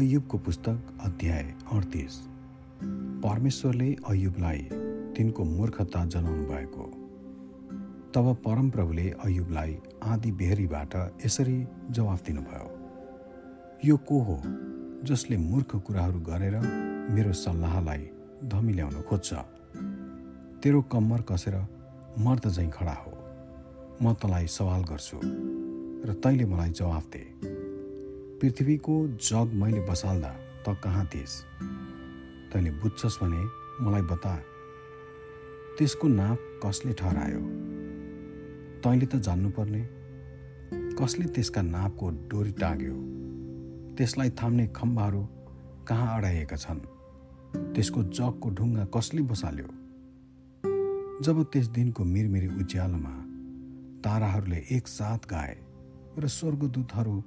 अयुबको पुस्तक अध्याय अडतिस। परमेश्वरले अयुबलाई तिनको मूर्खता जनाउनु भएको। तब परमप्रभुले अयुबलाई आदि बेहरीबाट यसरी जवाफ दिनुभयो यो को हो जसले मूर्ख कुराहरू गरेर मेरो सल्लाहलाई धमिल्याउन खोज्छ? तेरो कम्मर कसेर मर्द झैँ खडा हो। म तँलाई सवाल गर्छु र तैँले मलाई जवाफ दे। पृथ्वीको जग मैले बसाल्दा त कहाँ थिएस् तैँले बुझ्छस् भने मलाई बता। त्यसको नाप कसले ठहरायो? तैँले त जान्नुपर्ने। कसले त्यसका नापको डोरी टाग्यो? त्यसलाई थाम्ने खम्बाहरू कहाँ अडाइएका छन्? त्यसको जगको ढुङ्गा कसले बसाल्यो? जब त्यस दिनको मिरमिरी उज्यालोमा ताराहरूले एकसाथ गाए र स्वर्गदूतहरू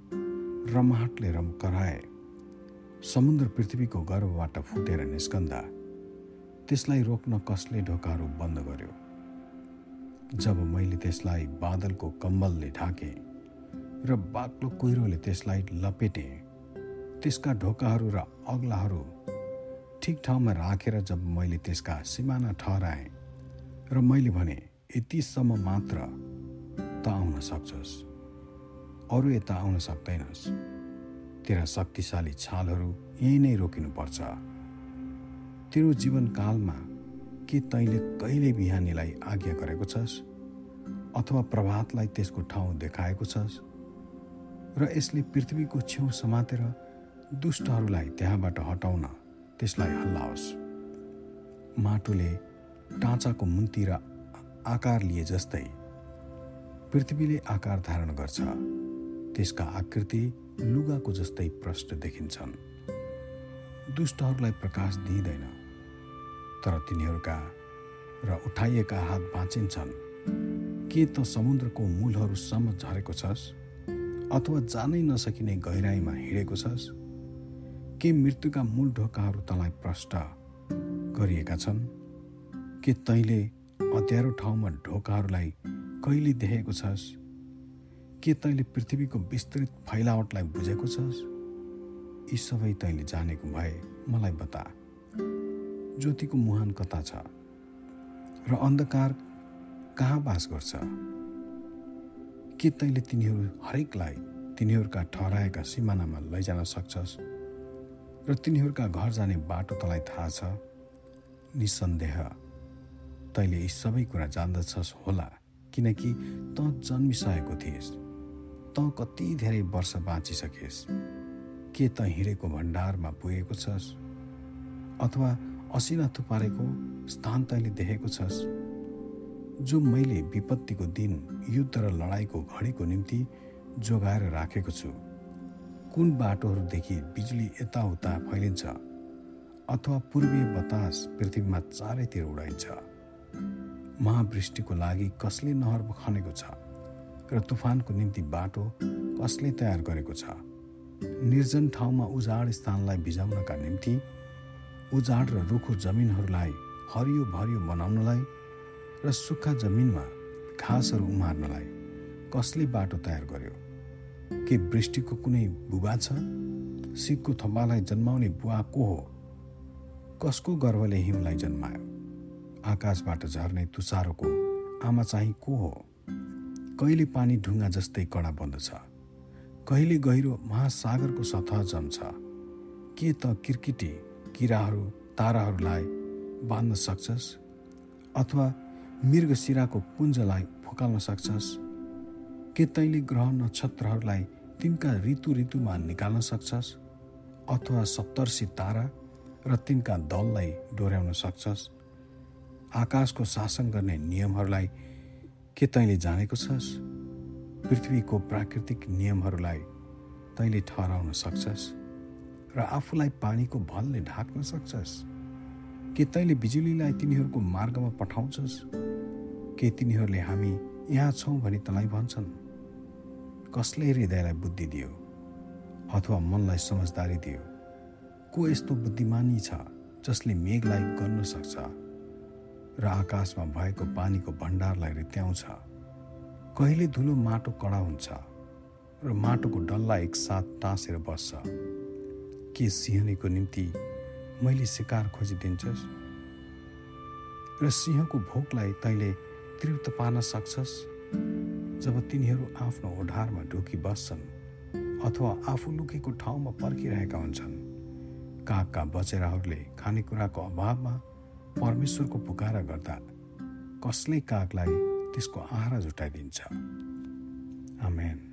रमाहटले रम कराए। समुद्र पृथ्वीको गर्भबाट फुटेर निस्कन्दा त्यसलाई रोक्न कसले ढोकाहरू बन्द गर्यो? जब मैले त्यसलाई बादलको कम्बलले ढाकेँ र बाक्लो कुहिरोले त्यसलाई लपेटेँ त्यसका ढोकाहरू र अग्लाहरू ठिक ठाउँमा राखेर जब मैले त्यसका सिमाना ठहराएँ र मैले भने यतिसम्म मात्र त आउन सक्छस्। अरू यता आउन सक्दैनस्। तेरा शक्तिशाली छालहरू यहीँ नै रोकिनुपर्छ। तेरो जीवनकालमा के तैँले कहिले बिहानीलाई आज्ञा गरेको छस्? अथवा प्रभातलाई त्यसको ठाउँ देखाएको छस्? र यसले पृथ्वीको छेउ समातेर दुष्टहरूलाई त्यहाँबाट हटाउन त्यसलाई हल्लाओस्। माटोले टाँचाको र आकार लिए जस्तै पृथ्वीले आकार धारण गर्छ। त्यसका आकृति लुगाको जस्तै प्रष्ट देखिन्छन्। दुष्टहरूलाई प्रकाश दिइँदैन तर तिनीहरूका र उठाइएका हात बाँचिन्छन्। के त समुद्रको मूलहरूसम्म झरेको छस्? अथवा जानै नसकिने गहिराईमा हिँडेको छस्? के मृत्युका मूल ढोकाहरू तँलाई प्रष्ट गरिएका छन्? के तैँले अँध्यारो ठाउँमा ढोकाहरूलाई कहिले देखेको छस्? के तैँले पृथ्वीको विस्तृत फैलावटलाई बुझेको छस्? यी सबै तैँले जानेको भए मलाई बता। ज्योतिको मुहान कता छ र अन्धकार कहाँ बास गर्छ? के तैँले तिनीहरू हरेकलाई तिनीहरूका ठहराएका सिमानामा लैजान सक्छस्? र तिनीहरूका घर जाने बाटो तँलाई थाहा छ? निसन्देह तैँले यी सबै कुरा जान्दछस् होला किनकि त जन्मिसकेको थिएस्। त कति धेरै वर्ष बाँचिसकेस्? के त हिँडेको भण्डारमा पुगेको छस्? अथवा असिना थुपारेको स्थान तैँले देखेको छस्? जो मैले विपत्तिको दिन युद्ध र लडाइँको घडीको निम्ति जोगाएर राखेको छु कुन बाटोहरूदेखि बिजुली यताउता फैलिन्छ अथवा पूर्वीय बतास पृथ्वीमा चारैतिर उडाइन्छ? महावृष्टिको लागि कसले नहर खनेको छ? र तुफानको निम्ति बाटो कसले तयार गरेको छ? निर्जन ठाउँमा उजाड स्थानलाई भिजाउनका निम्ति उजाड र रुखो जमिनहरूलाई हरियो भरियो बनाउनलाई र सुक्खा जमिनमा घाँसहरू उमार्नलाई कसले बाटो तयार गर्यो? के वृष्टिको कुनै बुबा छ? सिकको थप्पालाई जन्माउने बुवा को हो? कसको गर्वले हिउँलाई जन्मायो? आकाशबाट झर्ने तुसारोको आमा चाहिँ को हो? कहिले पानी ढुङ्गा जस्तै कडा बन्दछ कहिले गहिरो महासागरको सतह जम्छ? के त किर्किटी किराहरू ताराहरूलाई बाँध्न सक्छस्? अथवा मृगशिराको पुञ्जलाई फुकाल्न सक्छस्? के तैँले ग्रह नक्षत्रहरूलाई तिनका ऋतु ऋतुमा निकाल्न सक्छस्? अथवा सप्तर्सी तारा र तिनका दललाई डोर्याउन सक्छस्? आकाशको शासन गर्ने नियमहरूलाई के तैँले जानेको छस्? पृथ्वीको प्राकृतिक नियमहरूलाई तैँले ठहराउन सक्छस्? र आफूलाई पानीको भलले ढाक्न सक्छस्? के तैँले बिजुलीलाई तिनीहरूको मार्गमा पठाउँछस्? के तिनीहरूले हामी यहाँ छौँ भनी तँलाई भन्छन्? कसले हृदयलाई बुद्धि दियो? अथवा मनलाई समझदारी दियो? को यस्तो बुद्धिमानी छ जसले मेघलाई गर्न सक्छ? र आकाशमा भएको पानीको भण्डारलाई रित्याउँछ। कहिले धुलो माटो कडा हुन्छ र माटोको डल्ला एकसाथ टाँसेर बस्छ। के सिंहनीको निम्ति मैले शिकार खोजिदिन्छस्? र सिंहको भोकलाई तैँले तृप्त पार्न सक्छस्? जब तिनीहरू आफ्नो ओढारमा ढुकी बस्छन् अथवा आफू लुकेको ठाउँमा पर्खिरहेका हुन्छन् कागका बचेराहरूले खानेकुराको अभावमा परमेश्वरको पुकारा गर्दा कसले कागलाई त्यसको आहारा जुटाइदिन्छ? आमेन।